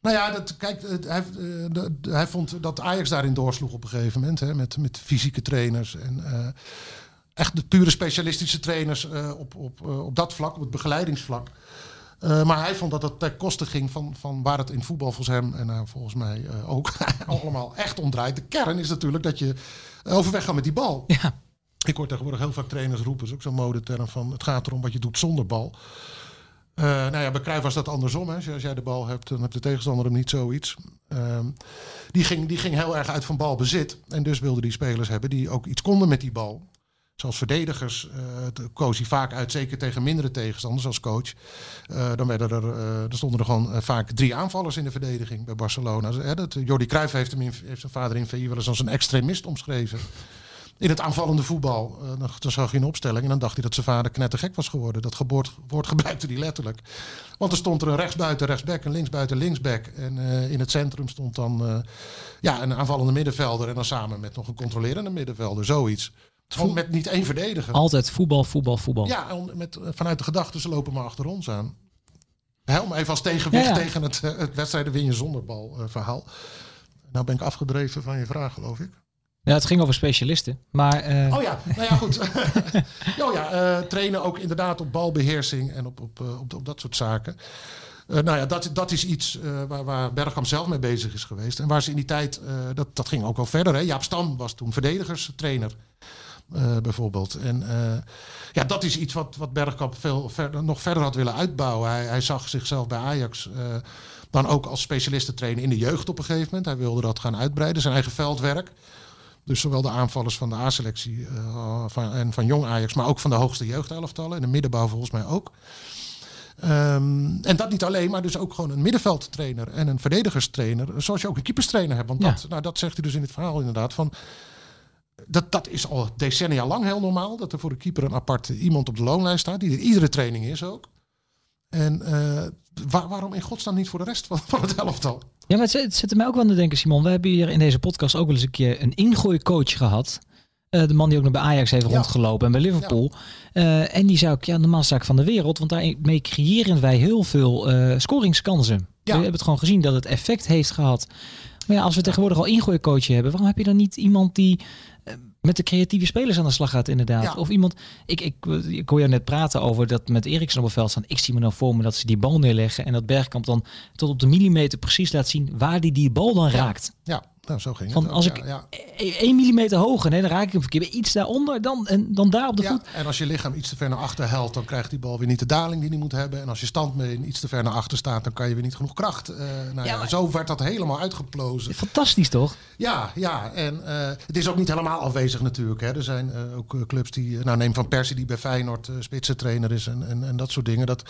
B: nou ja, dat, kijk, hij, de, de, hij vond dat Ajax daarin doorsloeg op een gegeven moment. Hè, met, met fysieke trainers en uh, echt de pure specialistische trainers uh, op, op, uh, op dat vlak, op het begeleidingsvlak. Uh, maar hij vond dat het ten koste ging van, van waar het in voetbal volgens hem en uh, volgens mij uh, ook (laughs) allemaal echt om draait. De kern is natuurlijk dat je overweg gaat met die bal.
A: Ja.
B: Ik hoor tegenwoordig heel vaak trainers roepen, is ook zo'n modeterm van het gaat erom wat je doet zonder bal. nou ja, bij Cruijff was dat andersom. Hè. Als jij de bal hebt, dan hebt de tegenstander hem niet zoiets. Ehm, die, ging, die ging heel erg uit van balbezit. En dus wilde die spelers hebben die ook iets konden met die bal zoals verdedigers koos hij vaak uit, zeker tegen mindere tegenstanders als coach. Uh, dan werden er, uh, stonden er gewoon vaak drie aanvallers in de verdediging bij Barcelona. Hè, dat, Jordi Cruijff heeft, hem heeft zijn vader in VI wel eens als een extremist omschreven. In het aanvallende voetbal. Dan, dan, zag je een opstelling en dan dacht hij dat zijn vader knettergek was geworden. Dat geboord, woord gebruikte hij letterlijk. Want er stond er een rechtsbuiten rechtsback, een linksbuiten linksback. En in het centrum stond dan ja, een aanvallende middenvelder. En dan samen met nog een controlerende middenvelder, zoiets. Gewoon met niet één verdediger.
A: Altijd voetbal, voetbal, voetbal.
B: Ja, met, vanuit de gedachte, ze lopen maar achter ons aan. Helm even als tegenwicht ja, ja. tegen het, het wedstrijden win je zonder bal uh, verhaal. Nou ben ik afgedreven van je vraag, geloof ik.
A: Ja, het ging over specialisten. Maar, uh...
B: Oh ja, nou ja, goed. (laughs) oh ja, uh, trainen ook inderdaad op balbeheersing en op, op, op, op dat soort zaken. Uh, nou ja, dat, dat is iets waar, waar Bergkamp zelf mee bezig is geweest. En waar ze in die tijd, dat, dat ging ook al verder. Hè. Jaap Stam was toen verdedigerstrainer. Uh, bijvoorbeeld. En uh, ja, dat is iets wat, wat Bergkamp veel verder, nog verder had willen uitbouwen. Hij, hij zag zichzelf bij Ajax uh, dan ook als specialisten trainen in de jeugd op een gegeven moment. Hij wilde dat gaan uitbreiden, zijn eigen veldwerk. Dus zowel de aanvallers van de A-selectie van, en van jong Ajax, maar ook van de hoogste jeugdelftallen. En de middenbouw volgens mij ook. Um, en dat niet alleen, maar dus ook gewoon een middenveldtrainer en een verdedigerstrainer. Zoals je ook een keeperstrainer hebt. Want ja. dat, nou, dat zegt hij dus in het verhaal inderdaad. Van, dat, dat is al decennia lang heel normaal. Dat er voor de keeper een apart iemand op de loonlijst staat. Die er iedere training is ook. En uh, waar, waarom in godsnaam niet voor de rest van, van het elftal?
A: Ja, maar het, het zet mij ook wel aan te denken, Simon. We hebben hier in deze podcast ook wel eens een keer een ingooicoach gehad. Uh, de man die ook nog bij Ajax heeft ja. rondgelopen en bij Liverpool. Ja. Uh, en die zou ik, ja, normaal zaak van de wereld. Want daarmee creëren wij heel veel scoringskansen. Ja. We hebben het gewoon gezien dat het effect heeft gehad. Maar ja, als we tegenwoordig al ingooicoach hebben, waarom heb je dan niet iemand die met de creatieve spelers aan de slag gaat inderdaad. Ja. Of iemand, ik, ik, ik hoor je net praten over dat met Eriksen op het veld staan. Ik zie me nou voor me dat ze die bal neerleggen en dat Bergkamp dan tot op de millimeter precies laat zien waar die die bal dan raakt.
B: Ja, Nou, zo ging
A: Van
B: het. ook,
A: als
B: ja,
A: ik
B: ja.
A: 1 millimeter hoger, nee, dan raak ik hem verkeerd. Iets daaronder, dan, en dan daar op de
B: Ja,
A: voet.
B: en als je lichaam iets te ver naar achter helt, dan krijgt die bal weer niet de daling die die moet hebben. En als je standbeen iets te ver naar achter staat, dan kan je weer niet genoeg kracht. eh nou ja,
A: maar-
B: Zo werd dat helemaal uitgeplozen.
A: Fantastisch toch?
B: Ja, ja. En eh, het is ook niet helemaal afwezig natuurlijk. Hè. Er zijn eh, ook clubs die, nou neem Van Persie die bij Feyenoord uh, spitsentrainer is en, en, en dat soort dingen. Dat,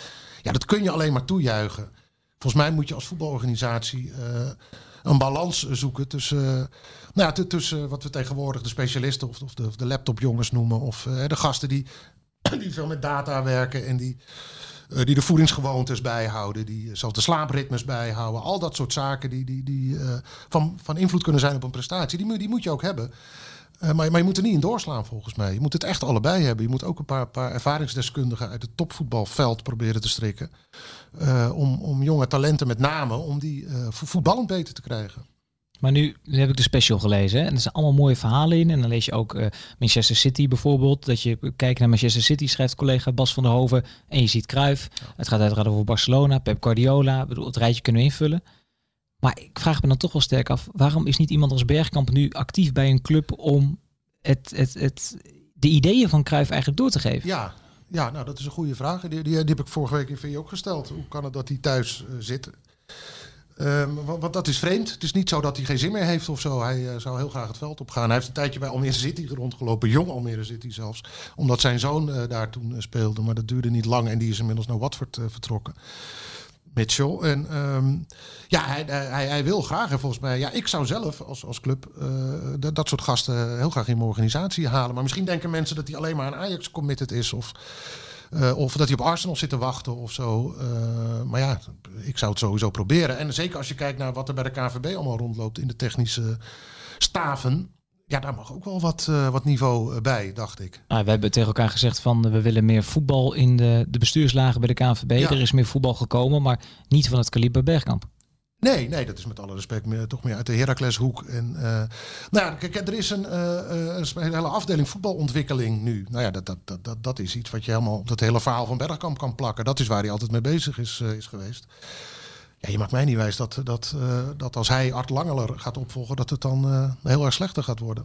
B: ja, dat kun je alleen maar toejuichen. Volgens mij moet je als voetbalorganisatie een balans zoeken tussen, nou ja, tussen wat we tegenwoordig de specialisten of, of de, de laptopjongens noemen. Of eh, de gasten die, (clears throat) die veel met data werken en die, eh, die de voedingsgewoontes bijhouden. Die zelfs de slaapritmes bijhouden. Al dat soort zaken die, die, die eh, van, van invloed kunnen zijn op een prestatie. Die, moet- die moet je ook hebben. Maar, maar je moet er niet in doorslaan volgens mij. Je moet het echt allebei hebben. Je moet ook een paar, paar ervaringsdeskundigen uit het topvoetbalveld proberen te strikken. Eh, om, om jonge talenten met name, om die vo- voetballend beter te krijgen.
A: Maar nu, nu heb ik de special gelezen hè, en er zijn allemaal mooie verhalen in. En dan lees je ook eh, Manchester City bijvoorbeeld. Dat je kijkt naar Manchester City, schrijft collega Bas van der Hoven. En je ziet Cruijff. Het gaat uiteraard over Barcelona, Pep Guardiola. Ik bedoel, het rijtje kunnen we invullen. Maar ik vraag me dan toch wel sterk af, waarom is niet iemand als Bergkamp nu actief bij een club om het, het, het, de ideeën van Cruijff eigenlijk door te geven?
B: Ja, ja nou dat is een goede vraag. Die, die, heb ik vorige week in VI ook gesteld. Hoe kan het dat hij thuis eh, zit? Ehm, want, dat is vreemd. Het is niet zo dat hij geen zin meer heeft of zo. Hij eh, zou heel graag het veld opgaan. Hij heeft een tijdje bij Almere City rondgelopen. Jong Almere City zelfs. Omdat zijn zoon eh, daar toen speelde. Maar dat duurde niet lang. En die is inmiddels naar Watford vertrokken. Mitchell. En ehm, ja, hij, hij, hij wil graag. En volgens mij, ja, ik zou zelf als, als club eh, dat, dat soort gasten heel graag in mijn organisatie halen. Maar misschien denken mensen dat hij alleen maar aan Ajax committed is. Of, eh, of dat hij op Arsenal zit te wachten of zo. Eh, maar ja, ik zou het sowieso proberen. En zeker als je kijkt naar wat er bij de KVB allemaal rondloopt in de technische staven. Ja, daar mag ook wel wat, eh, wat niveau eh, bij, dacht ik.
A: Nou, we hebben tegen elkaar gezegd van we willen meer voetbal in de, de bestuurslagen bij de KNVB.
B: Ja.
A: Er is meer voetbal gekomen, maar niet van het kaliber Bergkamp.
B: Nee, nee, dat is met alle respect meer, toch meer uit de Heracleshoek. En, eh, nou ja, kijk, er is een, een hele afdeling voetbalontwikkeling nu. Nou ja, dat, dat, dat, dat, is iets wat je helemaal op dat hele verhaal van Bergkamp kan plakken. Dat is waar hij altijd mee bezig is, is geweest. Ja, je maakt mij niet wijs dat, dat, eh, dat als hij Art Langeler gaat opvolgen, dat het dan eh, heel erg slechter gaat worden.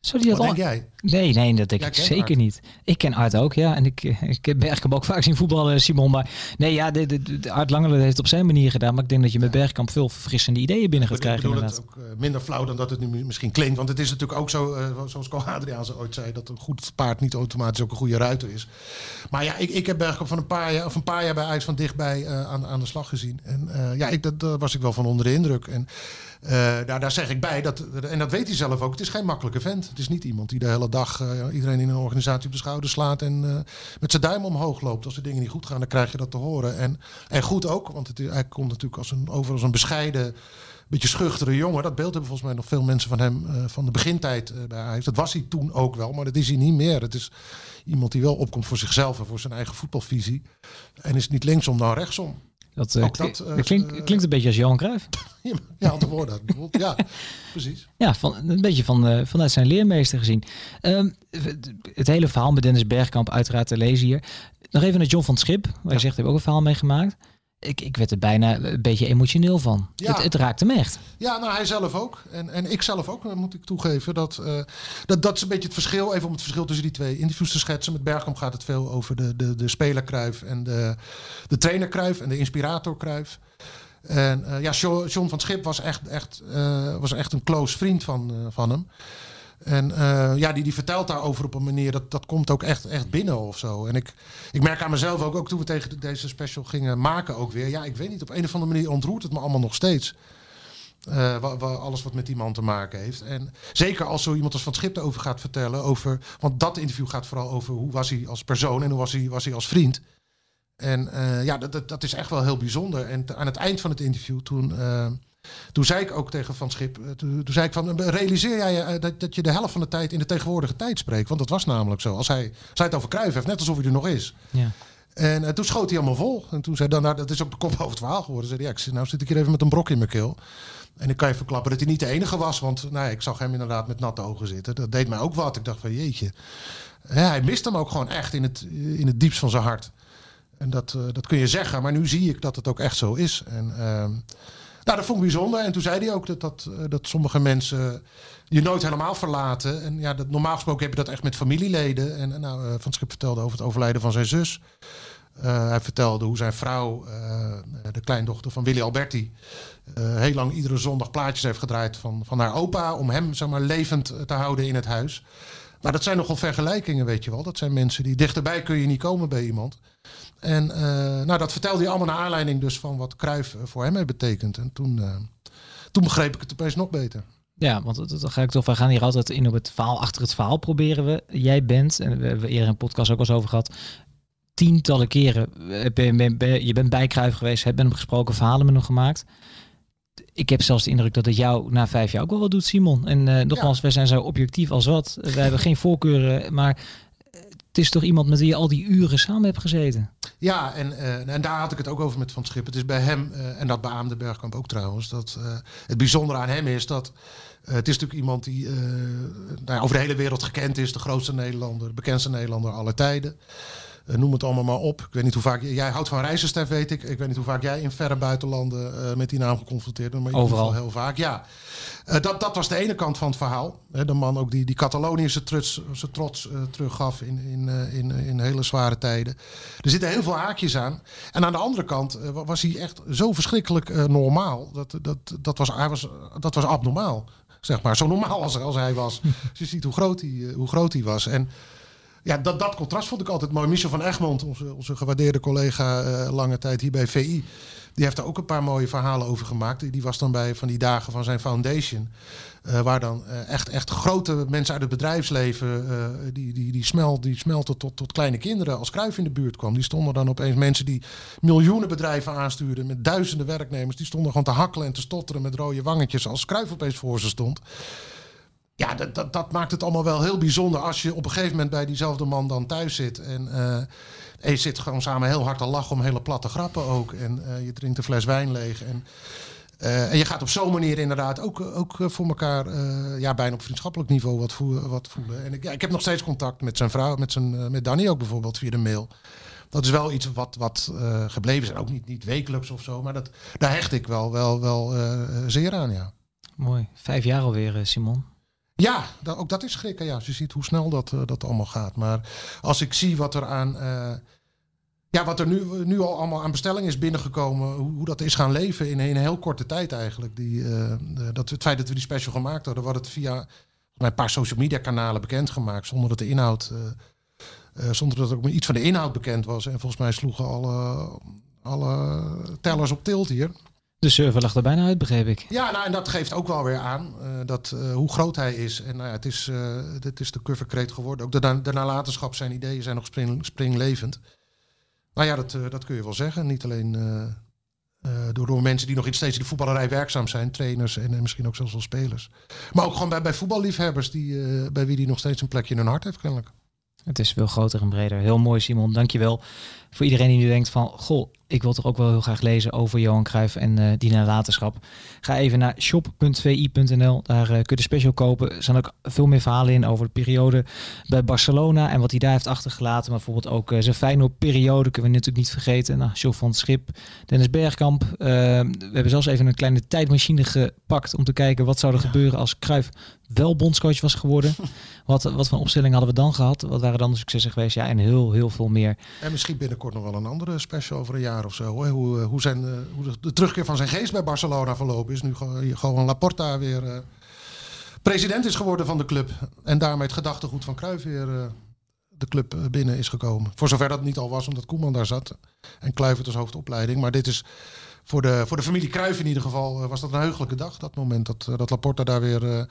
A: Zou die dat
B: Wat
A: al-
B: denk jij?
A: Nee, nee, dat denk ik zeker
B: Art.
A: niet. Ik ken Art ook, ja. En ik, eh, ik heb Bergkamp ook vaak zien voetballen, Simon. Maar nee, ja, de, de, de Art Langelen heeft het op zijn manier gedaan. Maar ik denk dat je met Bergkamp veel verfrissende ideeën binnen gaat
B: Ik
A: krijgen.
B: bedoel het ook eh, minder flauw dan dat het nu misschien klinkt. Want het is natuurlijk ook zo, eh, zoals Ko Adriaanse ooit zei, dat een goed paard niet automatisch ook een goede ruiter is. Maar ja, ik, ik heb Bergkamp van een paar jaar, of een paar jaar bij IJs van dichtbij eh, aan, aan de slag gezien. En eh, ja, ik, dat, daar was ik wel van onder de indruk. En eh, daar, daar zeg ik bij, dat, en dat weet hij zelf ook, het is geen makkelijke vent. Het is niet iemand die de hele dag eh, iedereen in een organisatie op de schouder slaat en eh, met zijn duim omhoog loopt. Als er dingen niet goed gaan, dan krijg je dat te horen. En, en goed ook, want het, hij komt natuurlijk als een, over als een bescheiden beetje schuchtere jongen. Dat beeld hebben volgens mij nog veel mensen van hem eh, van de begintijd eh, bij Ajax. Dat was hij toen ook wel, maar dat is hij niet meer. Het is iemand die wel opkomt voor zichzelf en voor zijn eigen voetbalvisie. En is niet linksom dan rechtsom.
A: Dat, eh,
B: dat, eh,
A: dat klinkt,
B: eh,
A: klinkt een beetje als Johan Cruijff. (laughs)
B: Ja, woorden. Ja, (laughs) precies.
A: Ja, van, een beetje van, vanuit zijn leermeester gezien. Ehm, het hele verhaal met Dennis Bergkamp uiteraard te lezen hier. Nog even naar John van het Schip. Waar je zegt, heb ook een verhaal meegemaakt. Ik, ik werd er bijna een beetje emotioneel van.
B: Ja.
A: Het, het raakte me echt.
B: Ja, nou hij zelf ook. En, en ik zelf ook, eh, moet ik toegeven. Dat, eh, dat, dat is een beetje het verschil. Even om het verschil tussen die twee interviews te schetsen. Met Bergkamp gaat het veel over de, de, de speler Cruijff en de, de trainer Cruijff en de inspirator Cruijff. En eh, ja, Jo- John van Schip was echt, echt, was echt een close vriend van, van hem. En eh, ja, die, die vertelt daarover op een manier, dat, dat komt ook echt, echt binnen of zo. En ik, ik merk aan mezelf ook, ook toen we tegen de- deze special gingen maken ook weer. Ja, ik weet niet, op een of andere manier ontroert het me allemaal nog steeds. Wa- alles wat met die man te maken heeft. En zeker als zo iemand als Van Schip erover gaat vertellen. Over, want dat interview gaat vooral over hoe was hij als persoon en hoe was hij, was hij als vriend. En eh, ja, dat, dat, dat is echt wel heel bijzonder. En aan het eind van het interview, toen, toen zei ik ook tegen Van Schip, eh, toen, toen zei ik van, eh, realiseer jij je eh, dat, dat je de helft van de tijd in de tegenwoordige tijd spreekt? Want dat was namelijk zo. Als hij, als hij het over Cruijff heeft, net alsof hij er nog is.
A: Ja.
B: En toen schoot hij allemaal vol. En toen zei dan, nou, dat is ook de kop over het verhaal geworden. Zei ja, ik nou zit ik hier even met een brok in mijn keel. En ik kan je verklappen dat hij niet de enige was. Want nou, ik zag hem inderdaad met natte ogen zitten. Dat deed mij ook wat. Ik dacht van jeetje. Ja, hij mist hem ook gewoon echt in het, in het diepst van zijn hart. En dat, dat kun je zeggen. Maar nu zie ik dat het ook echt zo is. En ehm, Nou, dat vond ik bijzonder. En toen zei hij ook dat, dat, eh, dat sommige mensen je nooit helemaal verlaten. En ja, dat, normaal gesproken heb je dat echt met familieleden. En nou, eh, Van Schip vertelde over het overlijden van zijn zus. Eh, hij vertelde hoe zijn vrouw, de kleindochter van Willy Alberti, heel lang iedere zondag plaatjes heeft gedraaid van, van haar opa. Om hem zeg maar, levend te houden in het huis. Maar dat zijn nogal vergelijkingen, weet je wel. Dat zijn mensen die dichterbij kun je niet komen bij iemand. En eh, nou, dat vertelde hij allemaal naar aanleiding dus van wat Cruijff eh, voor hem heeft betekend. En toen, eh, toen begreep ik het opeens nog beter.
A: Ja, want dat ga ik toch. We gaan hier altijd in op het verhaal achter het verhaal proberen we. Jij bent, en we hebben eerder een podcast ook al eens over gehad. Tientallen keren. Je bent bij Cruijff geweest, hebt met hem gesproken, verhalen met hem gemaakt. Ik heb zelfs de indruk dat het jou na vijf jaar ook wel wat doet, Simon. En nogmaals, wij zijn zo objectief als wat. We hebben geen voorkeuren, maar het is toch iemand met wie je al die uren samen hebt gezeten.
B: Ja, en, eh, en daar had ik het ook over met Van Schip. Het is bij hem, eh, en dat beaamde Bergkamp ook trouwens, dat eh, het bijzondere aan hem is dat het is natuurlijk iemand die nou ja, over de hele wereld gekend is, de grootste Nederlander, de bekendste Nederlander aller tijden. Eh, noem het allemaal maar op. Ik weet niet hoe vaak jij houdt van reizen, Stef, weet ik. Ik weet niet hoe vaak jij in verre buitenlanden eh, met die naam geconfronteerd bent, maar in ieder
A: Overal.
B: geval heel vaak. Ja, Eh, dat, dat was de ene kant van het verhaal. De man ook die, die Catalonië zijn trots, zijn trots teruggaf in, in, in, in hele zware tijden. Er zitten heel veel haakjes aan. En aan de andere kant wa- was hij echt zo verschrikkelijk normaal. Dat, dat, dat, was, hij was, dat was abnormaal. Zeg maar, zo normaal als, als hij was. (laughs) Dus je ziet hoe groot hij, hoe groot hij was. En ja, dat, dat contrast vond ik altijd mooi. Michel van Egmond, onze, onze gewaardeerde collega eh, lange tijd hier bij VI. Die heeft daar ook een paar mooie verhalen over gemaakt. Die- was dan bij van die dagen van zijn foundation. eh, waar dan eh, echt, echt grote mensen uit het bedrijfsleven. die, die, die, smelt, die smelten tot, tot kleine kinderen. Als Kruif in de buurt kwam. Die stonden dan opeens mensen die miljoenen bedrijven aanstuurden. Met duizenden werknemers. Die stonden gewoon te hakkelen en te stotteren met rode wangetjes. Als Kruif opeens voor ze stond. Ja, dat, dat, dat maakt het allemaal wel heel bijzonder als je op een gegeven moment bij diezelfde man dan thuis zit. En, je zit gewoon samen heel hard te lachen om hele platte grappen ook. En eh, je drinkt een fles wijn leeg. En, eh, en je gaat op zo'n manier inderdaad ook, ook voor elkaar, ja, bijna op vriendschappelijk niveau wat, voelen. Wat voelen. En ik, ja, ik heb nog steeds contact met zijn vrouw, met, zijn, met Danny ook bijvoorbeeld via de mail. Dat is wel iets wat, wat gebleven is. Ook niet, niet wekelijks of zo, maar dat, daar hecht ik wel, wel, wel zeer aan, ja.
A: Mooi. Vijf jaar alweer, Simon.
B: Ja, ook dat is schrikken. Ja, je ziet hoe snel dat, eh, dat allemaal gaat. Maar als ik zie wat er aan. eh, ja, wat er nu, nu al allemaal aan bestelling is binnengekomen. Hoe, hoe dat is gaan leven in, een heel korte tijd eigenlijk. Die, eh, dat, het feit dat we die special gemaakt hadden, wordt het via een paar social media kanalen bekendgemaakt. Zonder dat de inhoud. zonder dat ook iets van de inhoud bekend was. En volgens mij sloegen alle, alle tellers op tilt hier.
A: De server lag er bijna uit, begreep ik.
B: Ja, nou, en dat geeft ook wel weer aan eh, dat, eh, hoe groot hij is. En nou ja, het, is, eh, het is de coverkreet geworden. Ook de, na- de nalatenschap, zijn ideeën zijn nog spring, springlevend. Nou ja, dat, dat kun je wel zeggen. Niet alleen eh, eh, door, door mensen die nog steeds in de voetballerij werkzaam zijn. Trainers en eh, misschien ook zelfs wel spelers. Maar ook gewoon bij, bij voetballiefhebbers die, eh, bij wie die nog steeds een plekje in hun hart heeft kennelijk.
A: Het is veel groter en breder. Heel mooi, Simon. Dankjewel. Voor iedereen die nu denkt van... Goh, ik wil toch ook wel heel graag lezen over Johan Cruijff en eh, die nalatenschap. Ga even naar shop.vi.nl. Daar eh, kun je de special kopen. Er staan ook veel meer verhalen in over de periode bij Barcelona. En wat hij daar heeft achtergelaten. Maar bijvoorbeeld ook eh, zijn Feyenoord periode. Kunnen we natuurlijk niet vergeten. Nou, John van het Schip, Dennis Bergkamp. We hebben zelfs even een kleine tijdmachine gepakt... om te kijken wat zou er gebeuren als Cruijff wel bondscoach was geworden. (laughs) Wat, wat voor opstelling hadden we dan gehad? Wat waren dan de successen geweest? Ja, en heel, heel veel meer.
B: En misschien binnenkort nog wel een andere special over een jaar of zo. Hè? Hoe, eh, hoe, zijn, eh, hoe de, de terugkeer van zijn geest bij Barcelona verlopen is. Nu gewoon, Laporta weer eh, president is geworden van de club. En daarmee het gedachtegoed van Cruijff weer de club binnen is gekomen. Voor zover dat niet al was, omdat Koeman daar zat. En Kluivert als hoofdopleiding. Maar dit is voor de, voor de familie Cruijff in ieder geval was dat een heugelijke dag. Dat moment dat, dat Laporta daar weer...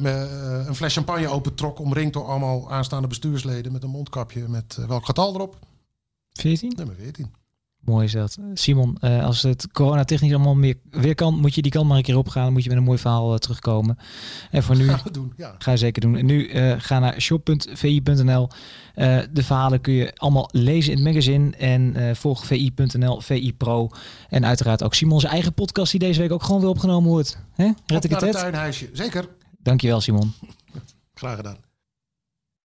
B: met, een fles champagne opentrok, omringd door allemaal aanstaande bestuursleden met een mondkapje met welk getal erop?
A: 14?
B: Nummer 14.
A: Mooi is dat. Simon, eh, als het coronatechnisch allemaal meer, weer kan, moet je die kant maar een keer opgaan. Dan moet je met een mooi verhaal eh, terugkomen. En voor (laughs) nu...
B: We doen, ja.
A: Ga zeker doen. En nu eh, ga naar shop.vi.nl. De verhalen kun je allemaal lezen in het magazine. En volg vi.nl, VI Pro. En uiteraard ook Simons eigen podcast die deze week ook gewoon weer opgenomen wordt. Hè? Red ik het?
B: tuinhuisje. Zeker.
A: Dankjewel Simon. (laughs)
B: Graag gedaan.